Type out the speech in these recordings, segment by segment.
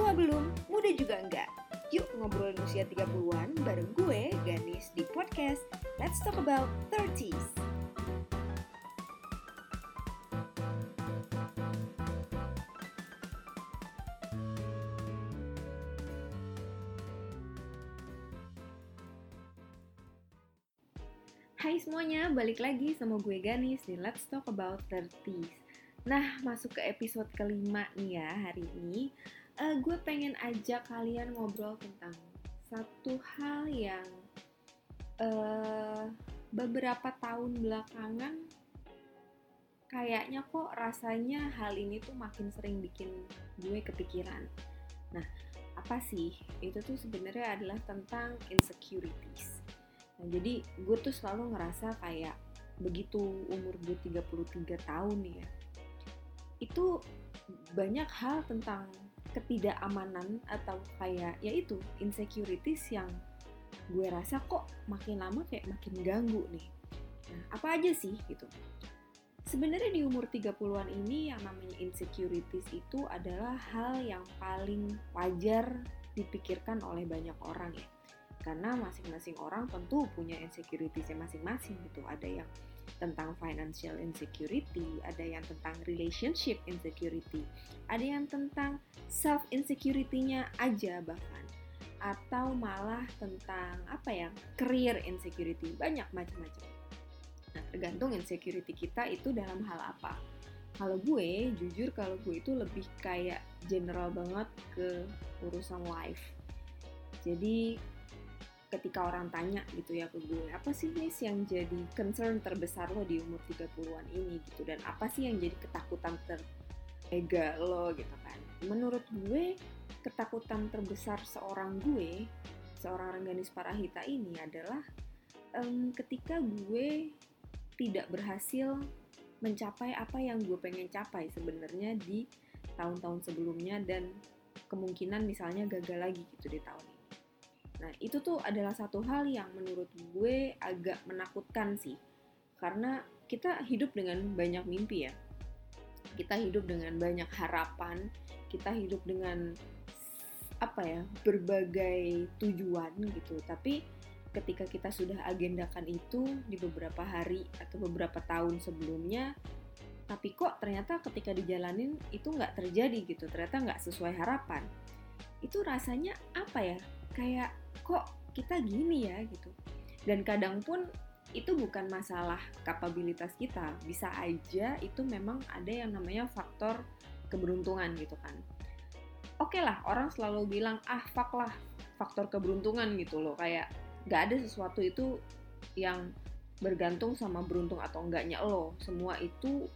Tua belum, muda juga enggak. Yuk ngobrolin usia 30-an bareng gue, Ganis, di podcast Let's Talk About 30s. Hai semuanya, balik lagi sama gue Ganis di Let's Talk About 30s. Nah, masuk ke episode kelima nih ya hari ini. Uh, gue pengen ajak kalian ngobrol tentang satu hal yang uh, beberapa tahun belakangan kayaknya kok rasanya hal ini tuh makin sering bikin gue kepikiran. Nah, apa sih? Itu tuh sebenarnya adalah tentang insecurities Nah, jadi gue tuh selalu ngerasa kayak begitu umur gue 33 tahun ya. Itu banyak hal tentang ketidakamanan atau kayak yaitu insecurities yang gue rasa kok makin lama kayak makin ganggu nih. Nah, apa aja sih gitu? Sebenarnya di umur 30-an ini yang namanya insecurities itu adalah hal yang paling wajar dipikirkan oleh banyak orang ya karena masing-masing orang tentu punya insecuritiesnya masing-masing gitu ada yang tentang financial insecurity, ada yang tentang relationship insecurity, ada yang tentang self insecurity-nya aja bahkan atau malah tentang apa ya career insecurity banyak macam-macam. Nah tergantung insecurity kita itu dalam hal apa. Kalau gue jujur kalau gue itu lebih kayak general banget ke urusan life. Jadi ketika orang tanya gitu ya ke gue apa sih nih yang jadi concern terbesar lo di umur 30-an ini? Gitu. Dan apa sih yang jadi ketakutan terega lo gitu kan. Menurut gue ketakutan terbesar seorang gue seorang Rengganis Parahita ini adalah um, ketika gue tidak berhasil mencapai apa yang gue pengen capai sebenarnya di tahun-tahun sebelumnya dan kemungkinan misalnya gagal lagi gitu di tahun Nah, itu tuh adalah satu hal yang menurut gue agak menakutkan sih. Karena kita hidup dengan banyak mimpi ya. Kita hidup dengan banyak harapan, kita hidup dengan apa ya, berbagai tujuan gitu. Tapi ketika kita sudah agendakan itu di beberapa hari atau beberapa tahun sebelumnya, tapi kok ternyata ketika dijalanin itu nggak terjadi gitu, ternyata nggak sesuai harapan. Itu rasanya apa ya? Kayak kok kita gini ya gitu. Dan kadang pun itu bukan masalah kapabilitas kita. Bisa aja itu memang ada yang namanya faktor keberuntungan gitu kan. Oke okay lah orang selalu bilang ah fuck lah faktor keberuntungan gitu loh. Kayak gak ada sesuatu itu yang bergantung sama beruntung atau enggaknya lo. Semua itu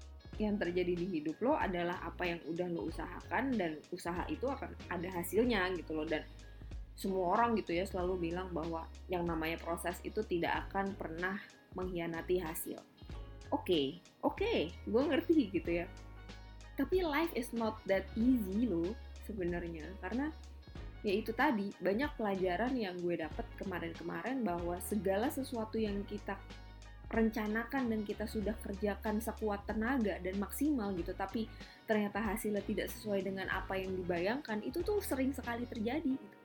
yang terjadi di hidup lo adalah apa yang udah lo usahakan dan usaha itu akan ada hasilnya gitu loh. Dan semua orang gitu ya selalu bilang bahwa yang namanya proses itu tidak akan pernah mengkhianati hasil. Oke, okay, oke, okay, gue ngerti gitu ya. Tapi life is not that easy loh sebenarnya karena ya itu tadi banyak pelajaran yang gue dapet kemarin-kemarin bahwa segala sesuatu yang kita rencanakan dan kita sudah kerjakan sekuat tenaga dan maksimal gitu tapi ternyata hasilnya tidak sesuai dengan apa yang dibayangkan itu tuh sering sekali terjadi gitu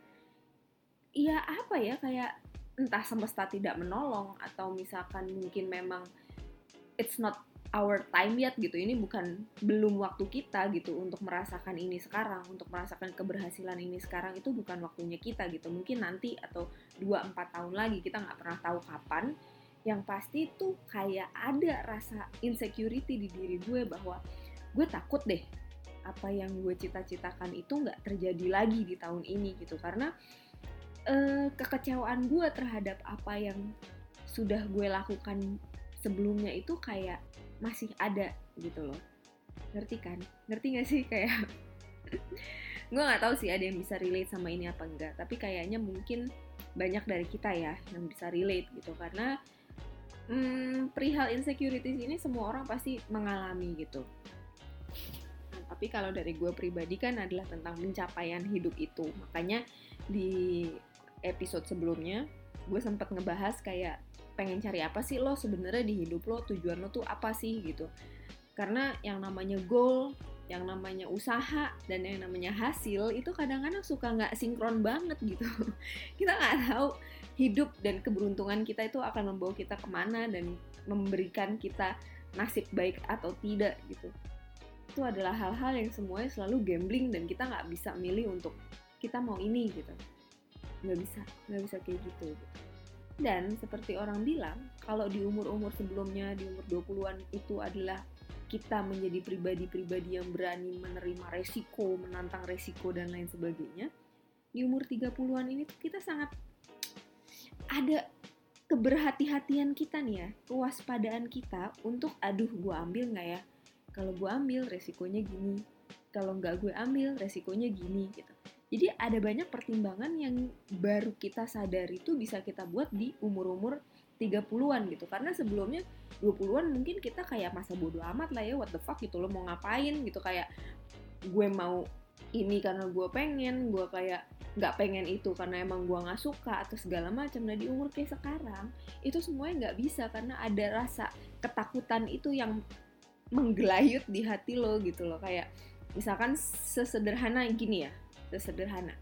ya apa ya kayak entah semesta tidak menolong atau misalkan mungkin memang it's not our time yet gitu. Ini bukan belum waktu kita gitu untuk merasakan ini sekarang untuk merasakan keberhasilan ini sekarang itu bukan waktunya kita gitu. Mungkin nanti atau 2-4 tahun lagi kita nggak pernah tahu kapan. Yang pasti tuh kayak ada rasa insecurity di diri gue bahwa gue takut deh apa yang gue cita-citakan itu nggak terjadi lagi di tahun ini gitu. Karena uh, kekecewaan gue terhadap apa yang sudah gue lakukan sebelumnya itu kayak masih ada gitu loh. Ngerti kan? Ngerti gak sih? Kayak gue nggak tahu sih ada yang bisa relate sama ini apa enggak tapi kayaknya mungkin banyak dari kita ya yang bisa relate gitu. Karena hmm, perihal insecurities ini semua orang pasti mengalami gitu. Nah, tapi kalau dari gue pribadi kan adalah tentang pencapaian hidup itu. Makanya di episode sebelumnya gue sempat ngebahas kayak pengen cari apa sih lo sebenarnya di hidup lo? Tujuan lo tuh apa sih? gitu. Karena yang namanya goal yang namanya usaha dan yang namanya hasil itu kadang-kadang suka nggak sinkron banget gitu. Kita nggak tahu hidup dan keberuntungan kita itu akan membawa kita ke mana dan memberikan kita nasib baik atau tidak gitu. Itu adalah hal-hal yang semuanya selalu gambling dan kita nggak bisa milih untuk kita mau ini gitu nggak bisa nggak bisa kayak gitu, gitu. dan seperti orang bilang kalau di umur-umur sebelumnya di umur 20-an itu adalah kita menjadi pribadi-pribadi yang berani menerima resiko, menantang resiko dan lain sebagainya, di umur 30-an ini kita sangat ada keberhati-hatian kita nih ya, kewaspadaan kita untuk aduh gue ambil nggak ya? Kalau gue ambil resikonya gini, kalau nggak gue ambil resikonya gini gitu. Jadi ada banyak pertimbangan yang baru kita sadari itu bisa kita buat di umur-umur 30-an gitu. Karena sebelumnya 20-an mungkin kita kayak masa bodoh amat lah ya what the fuck gitu lo mau ngapain gitu. Kayak gue mau ini karena gue pengen gue kayak nggak pengen itu karena emang gue nggak suka atau segala macam. Nah di umur kayak sekarang itu semuanya nggak bisa karena ada rasa ketakutan itu yang menggelayut di hati lo gitu loh. Kayak misalkan sesederhana gini ya sesederhana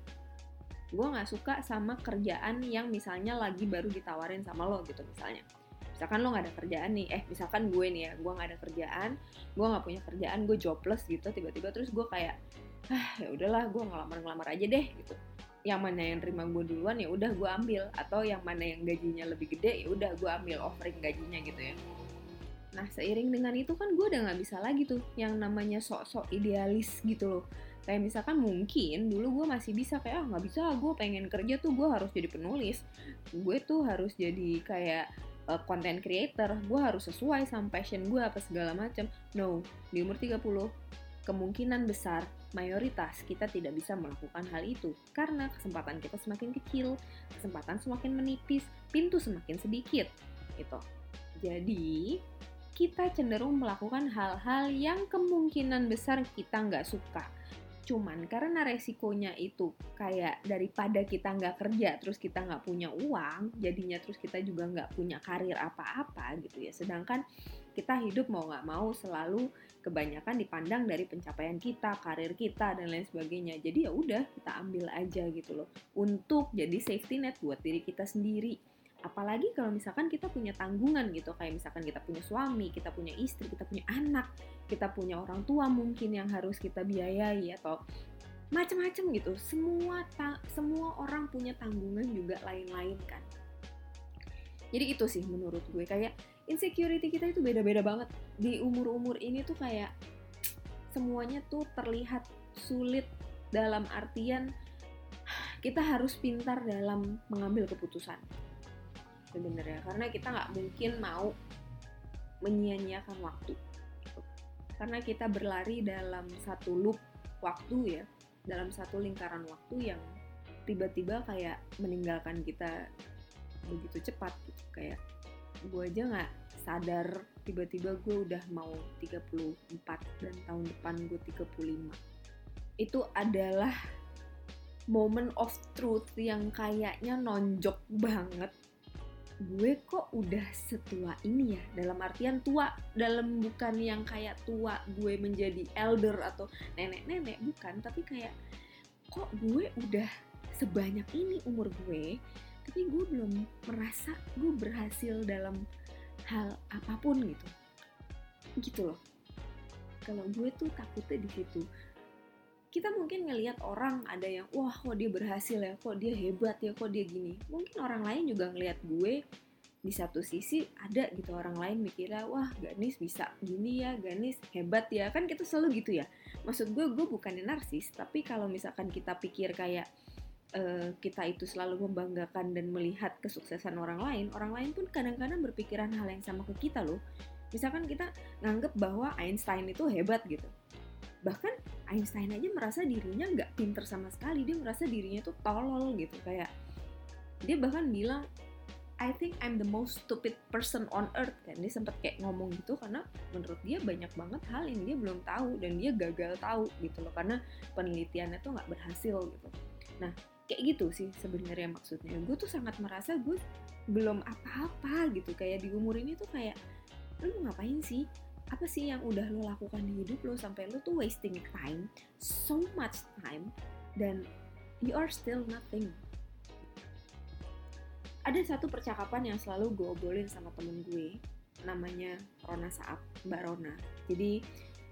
gue nggak suka sama kerjaan yang misalnya lagi baru ditawarin sama lo gitu misalnya. Misalkan lo nggak ada kerjaan nih eh misalkan gue nih ya gue nggak ada kerjaan gue nggak punya kerjaan gue jobless gitu tiba-tiba terus gue kayak ah ya udahlah gue ngelamar-ngelamar aja deh gitu. Yang mana yang terima gue duluan ya udah gue ambil atau yang mana yang gajinya lebih gede ya udah gue ambil offering gajinya gitu ya. Nah seiring dengan itu kan gue udah nggak bisa lagi tuh yang namanya sok-sok idealis gitu loh kayak misalkan mungkin dulu gue masih bisa kayak ah nggak bisa gue pengen kerja tuh gue harus jadi penulis. Gue tuh harus jadi kayak uh, content creator. Gue harus sesuai sama passion gue apa segala macam no di umur 30 kemungkinan besar mayoritas kita tidak bisa melakukan hal itu. Karena kesempatan kita semakin kecil kesempatan semakin menipis pintu semakin sedikit itu jadi kita cenderung melakukan hal-hal yang kemungkinan besar kita nggak suka Cuman karena resikonya itu kayak daripada kita nggak kerja terus kita nggak punya uang, jadinya terus kita juga nggak punya karir apa-apa gitu ya. Sedangkan kita hidup mau nggak mau selalu kebanyakan dipandang dari pencapaian kita, karir kita dan lain sebagainya. Jadi ya udah kita ambil aja gitu loh untuk jadi safety net buat diri kita sendiri apalagi kalau misalkan kita punya tanggungan gitu kayak misalkan kita punya suami kita punya istri kita punya anak kita punya orang tua mungkin yang harus kita biayai atau macam-macam gitu. Semua semua orang punya tanggungan juga lain-lain kan. Jadi itu sih menurut gue kayak insecurity kita itu beda-beda banget. Di umur-umur ini tuh kayak semuanya tuh terlihat sulit dalam artian kita harus pintar dalam mengambil keputusan. Sebenarnya karena kita nggak mungkin mau menyia-nyiakan waktu. Karena kita berlari dalam satu loop waktu ya dalam satu lingkaran waktu yang tiba-tiba kayak meninggalkan kita begitu cepat gitu. Kayak gue aja nggak sadar tiba-tiba gue udah mau 34 dan tahun depan gue 35 itu adalah moment of truth yang kayaknya nonjok banget gue kok udah setua ini ya dalam artian tua dalam bukan yang kayak tua gue menjadi elder atau nenek-nenek bukan tapi kayak kok gue udah sebanyak ini umur gue tapi gue belum merasa gue berhasil dalam hal apa pun gitu. Gitu loh. Kalau gue tuh takutnya di situ kita mungkin ngelihat orang ada yang wah kok dia berhasil ya kok dia hebat ya kok dia gini. Mungkin orang lain juga ngelihat gue di satu sisi ada gitu orang lain mikirnya wah Ganis bisa gini ya Ganis hebat ya. Kan kita selalu gitu ya. Maksud gue gue bukannya narsis tapi kalau misalkan kita pikir kayak uh, kita itu selalu membanggakan dan melihat kesuksesan orang lain orang lain pun kadang-kadang berpikiran hal yang sama ke kita loh. Misalkan kita nganggep bahwa Einstein itu hebat gitu bahkan Einstein aja merasa dirinya nggak pinter sama sekali dia merasa dirinya tuh tolol gitu kayak dia bahkan bilang I think I'm the most stupid person on earth. Kan dia sempat kayak ngomong gitu karena menurut dia banyak banget hal yang dia belum tahu dan dia gagal tahu gitu loh karena penelitiannya tuh nggak berhasil gitu. Nah kayak gitu sih sebenarnya maksudnya. Gue tuh sangat merasa gue belum apa-apa gitu kayak di umur ini tuh kayak lu ngapain sih apa sih yang udah lo lakukan di hidup lo sampai lo tuh wasting time so much time dan you are still nothing? Ada satu percakapan yang selalu gue obrolin sama temen gue namanya Rona Saab Mbak Rona. Jadi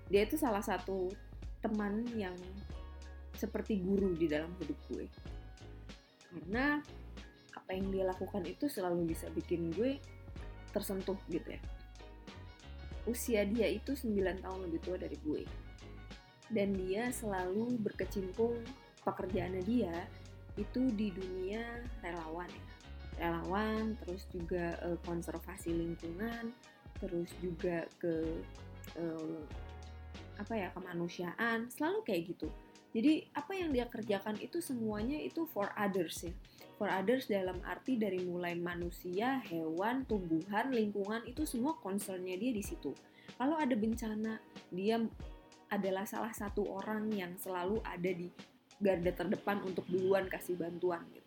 dia itu salah satu teman yang seperti guru di dalam hidup gue. Karena apa yang dia lakukan itu selalu bisa bikin gue tersentuh gitu ya usia dia itu 9 tahun lebih tua dari gue. Dan dia selalu berkecimpung pekerjaannya dia itu di dunia relawan ya. Relawan, terus juga uh, konservasi lingkungan, terus juga ke uh, apa ya kemanusiaan, selalu kayak gitu. Jadi apa yang dia kerjakan itu semuanya itu for others ya. For others dalam arti dari mulai manusia, hewan, tumbuhan, lingkungan itu semua concernnya dia di situ. Kalau ada bencana, dia adalah salah satu orang yang selalu ada di garda terdepan untuk duluan kasih bantuan gitu.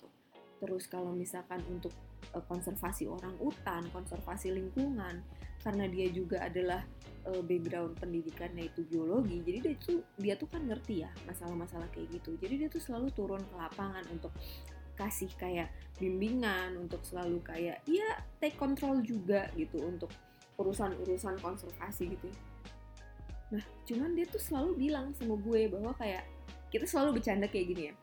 Terus kalau misalkan untuk uh, konservasi orang utan, konservasi lingkungan, karena dia juga adalah uh, background pendidikannya itu biologi, jadi dia tuh dia tuh kan ngerti ya masalah-masalah kayak gitu. Jadi dia tuh selalu turun ke lapangan untuk kasih kayak bimbingan untuk selalu kayak ya take control juga gitu untuk urusan-urusan konservasi gitu nah cuman dia tuh selalu bilang sama gue bahwa kayak kita selalu bercanda kayak gini ya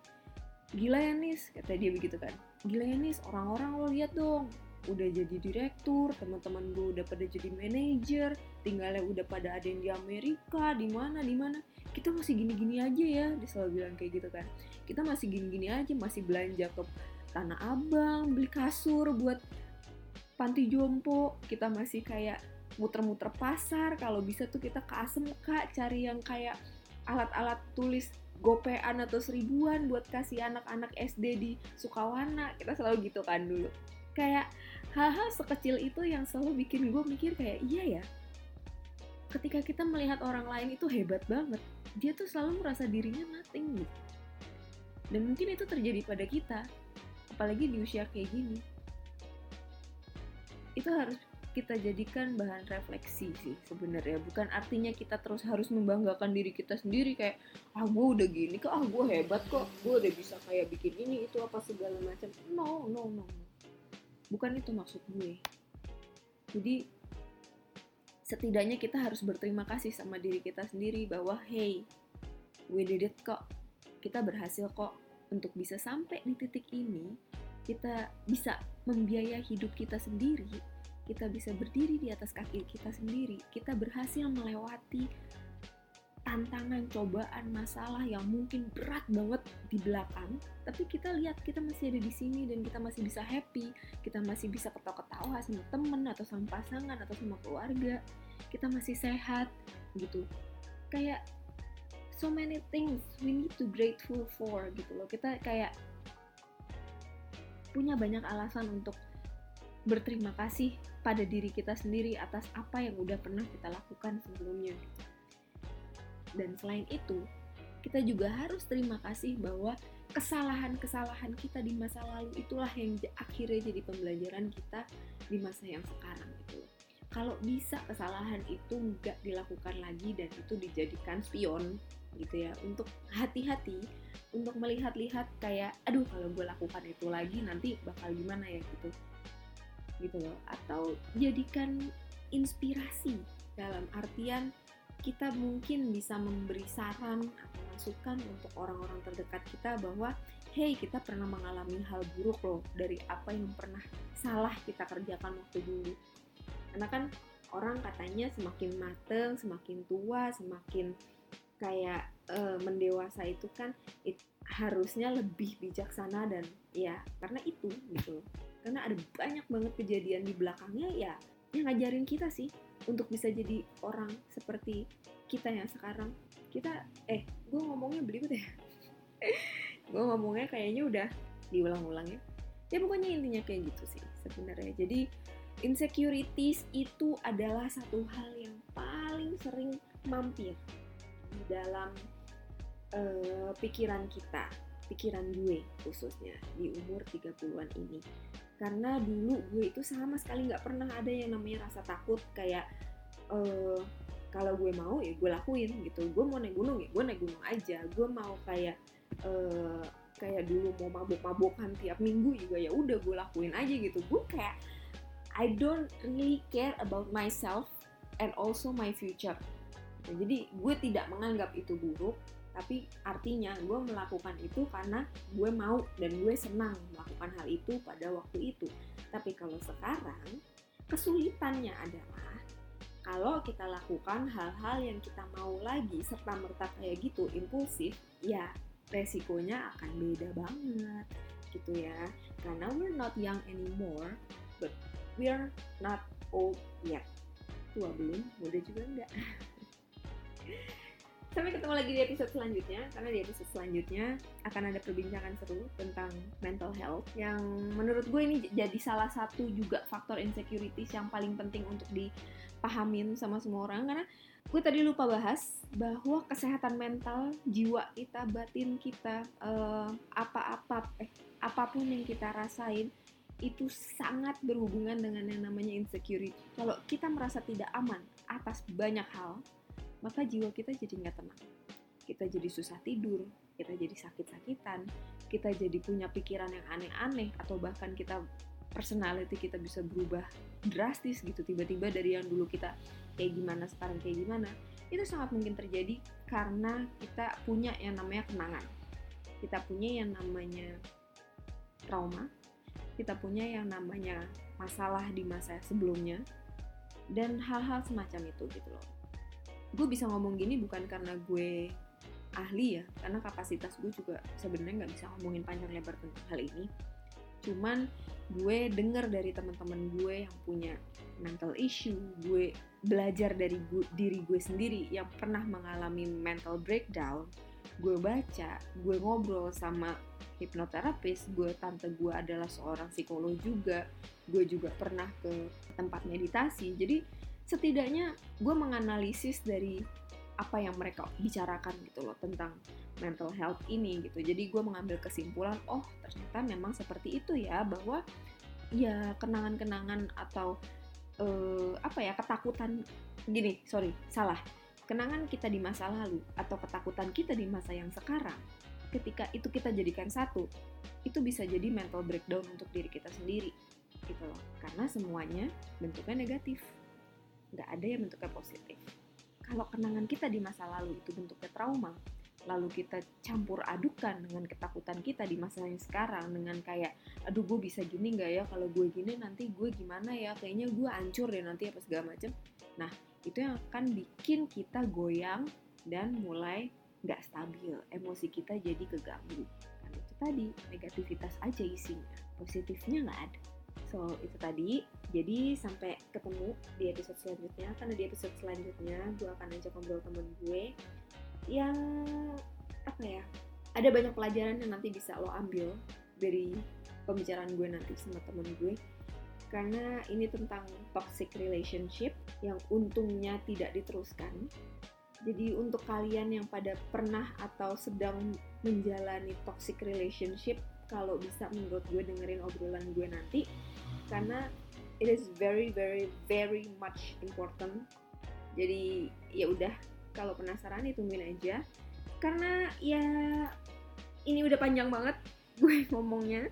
gila ya Nis? Kata dia begitu kan. Gila ya Nis? Orang-orang lo lihat dong. Udah jadi direktur, teman-teman gue udah pada jadi manajer, tinggalnya udah pada ada yang di Amerika, di mana, di mana. Kita masih gini-gini aja ya, dia selalu bilang kayak gitu kan. Kita masih gini-gini aja, masih belanja ke Tanah Abang, beli kasur buat panti jompo, kita masih kayak muter-muter pasar, kalau bisa tuh kita ke kak cari yang kayak alat-alat tulis gopean atau seribuan buat kasih anak-anak SD di Sukawana. Kita selalu gitu kan dulu. Kayak hal-hal sekecil itu yang selalu bikin gue mikir kayak iya ya ketika kita melihat orang lain itu hebat banget dia tuh selalu merasa dirinya nothing gitu. Dan mungkin itu terjadi pada kita apalagi di usia kayak gini. Itu harus kita jadikan bahan refleksi sih sebenarnya. Bukan artinya kita terus harus membanggakan diri kita sendiri kayak ah gue udah gini kok ah gue hebat kok gue udah bisa kayak bikin ini itu apa segala macam. No no no, bukan itu maksud gue. Jadi setidaknya kita harus berterima kasih sama diri kita sendiri bahwa hey we did it kok. Kita berhasil kok. Untuk bisa sampai di titik ini kita bisa membiayai hidup kita sendiri kita bisa berdiri di atas kaki kita sendiri kita berhasil melewati tantangan, cobaan, masalah yang mungkin berat banget di belakang, tapi kita lihat kita masih ada di sini dan kita masih bisa happy, kita masih bisa ketawa-ketawa sama temen atau sama pasangan atau sama keluarga, kita masih sehat gitu. Kayak so many things we need to grateful for gitu loh. Kita kayak punya banyak alasan untuk berterima kasih pada diri kita sendiri atas apa yang udah pernah kita lakukan sebelumnya. Dan selain itu, kita juga harus terima kasih bahwa kesalahan-kesalahan kita di masa lalu itulah yang akhirnya jadi pembelajaran kita di masa yang sekarang gitu. Kalau bisa kesalahan itu nggak dilakukan lagi dan itu dijadikan spion gitu ya untuk hati-hati untuk melihat-lihat kayak aduh kalau gue lakukan itu lagi nanti bakal gimana ya gitu gitu loh. Atau jadikan inspirasi dalam artian kita mungkin bisa memberi saran atau masukan untuk orang-orang terdekat kita bahwa hey kita pernah mengalami hal buruk loh dari apa yang pernah salah kita kerjakan waktu dulu. Karena kan orang katanya semakin mateng semakin tua semakin kayak e, mendewasa itu kan it, harusnya lebih bijaksana dan ya karena itu gitu karena ada banyak banget kejadian di belakangnya ya yang ngajarin kita sih untuk bisa jadi orang seperti kita yang sekarang. Kita eh gue ngomongnya berikut ya? Gue ngomongnya kayaknya udah diulang-ulang ya. Ya pokoknya intinya kayak gitu sih sebenarnya. Jadi insecurities itu adalah satu hal yang paling sering mampir di dalam uh, pikiran kita pikiran gue khususnya di umur 30-an ini karena dulu gue itu sama sekali nggak pernah ada yang namanya rasa takut kayak uh, kalau gue mau ya gue lakuin gitu. Gue mau naik gunung ya gue naik gunung aja. Gue mau kayak uh, kayak dulu mau mabuk-mabukan tiap minggu juga ya udah gue lakuin aja gitu. Gue kayak I don't really care about myself and also my future. Nah, jadi gue tidak menganggap itu buruk tapi artinya gue melakukan itu karena gue mau dan gue senang melakukan hal itu pada waktu itu. Tapi kalau sekarang kesulitannya adalah kalau kita lakukan hal-hal yang kita mau lagi serta merta kayak gitu impulsif ya resikonya akan beda banget gitu ya. Karena we're not young anymore but we're not old yet. Tua belum muda juga enggak Sampai ketemu lagi di episode selanjutnya, karena di episode selanjutnya akan ada perbincangan seru tentang mental health yang menurut gue ini jadi salah satu juga faktor insecurities yang paling penting untuk dipahamin sama semua orang karena gue tadi lupa bahas bahwa kesehatan mental, jiwa kita, batin kita, uh, apa-apa eh apa pun yang kita rasain itu sangat berhubungan dengan yang namanya insecurity. Kalau kita merasa tidak aman atas banyak hal, maka jiwa kita jadi nggak tenang. Kita jadi susah tidur, kita jadi sakit-sakitan, kita jadi punya pikiran yang aneh-aneh, atau bahkan kita personality kita bisa berubah drastis gitu. Tiba-tiba dari yang dulu kita kayak gimana sekarang kayak gimana itu sangat mungkin terjadi karena kita punya yang namanya kenangan. Kita punya yang namanya trauma kita punya yang namanya masalah di masa sebelumnya dan hal-hal semacam itu gitu loh gue bisa ngomong gini bukan karena gue ahli ya karena kapasitas gue juga sebenarnya nggak bisa ngomongin panjang lebar tentang hal ini. Cuman gue denger dari teman-teman gue yang punya mental issue gue belajar dari gue, diri gue sendiri yang pernah mengalami mental breakdown gue baca gue ngobrol sama hipnoterapis gue tante gue adalah seorang psikolog juga gue juga pernah ke tempat meditasi. Jadi setidaknya gue menganalisis dari apa yang mereka bicarakan gitu loh tentang mental health ini gitu. Jadi gue mengambil kesimpulan oh ternyata memang seperti itu ya bahwa ya kenangan-kenangan atau uh, apa ya ketakutan gini sorry salah. Kenangan kita di masa lalu atau ketakutan kita di masa yang sekarang ketika itu kita jadikan satu itu bisa jadi mental breakdown untuk diri kita sendiri gitu loh. Karena semuanya bentuknya negatif nggak ada yang bentuknya positif. Kalau kenangan kita di masa lalu itu bentuknya trauma, lalu kita campur adukan dengan ketakutan kita di masa yang sekarang dengan kayak aduh gue bisa gini nggak ya? Kalau gue gini nanti gue gimana ya? Kayaknya gue hancur deh nanti apa segala macem. Nah itu yang akan bikin kita goyang dan mulai nggak stabil. Emosi kita jadi keganggu. Kan itu tadi negativitas aja isinya. Positifnya nggak ada So itu tadi. Jadi sampai ketemu di episode selanjutnya. Karena di episode selanjutnya gue akan ajak ngobrol temen gue yang apa ya? Ada banyak pelajaran yang nanti bisa lo ambil dari pembicaraan gue nanti sama temen gue karena ini tentang toxic relationship yang untungnya tidak diteruskan. Jadi untuk kalian yang pada pernah atau sedang menjalani toxic relationship, kalau bisa menurut gue dengerin obrolan gue nanti, karena it is very very very much important. Jadi ya udah kalau penasaran ditungguin aja. Karena ya ini udah panjang banget gue ngomongnya.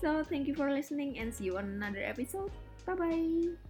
So thank you for listening and see you on another episode. Bye bye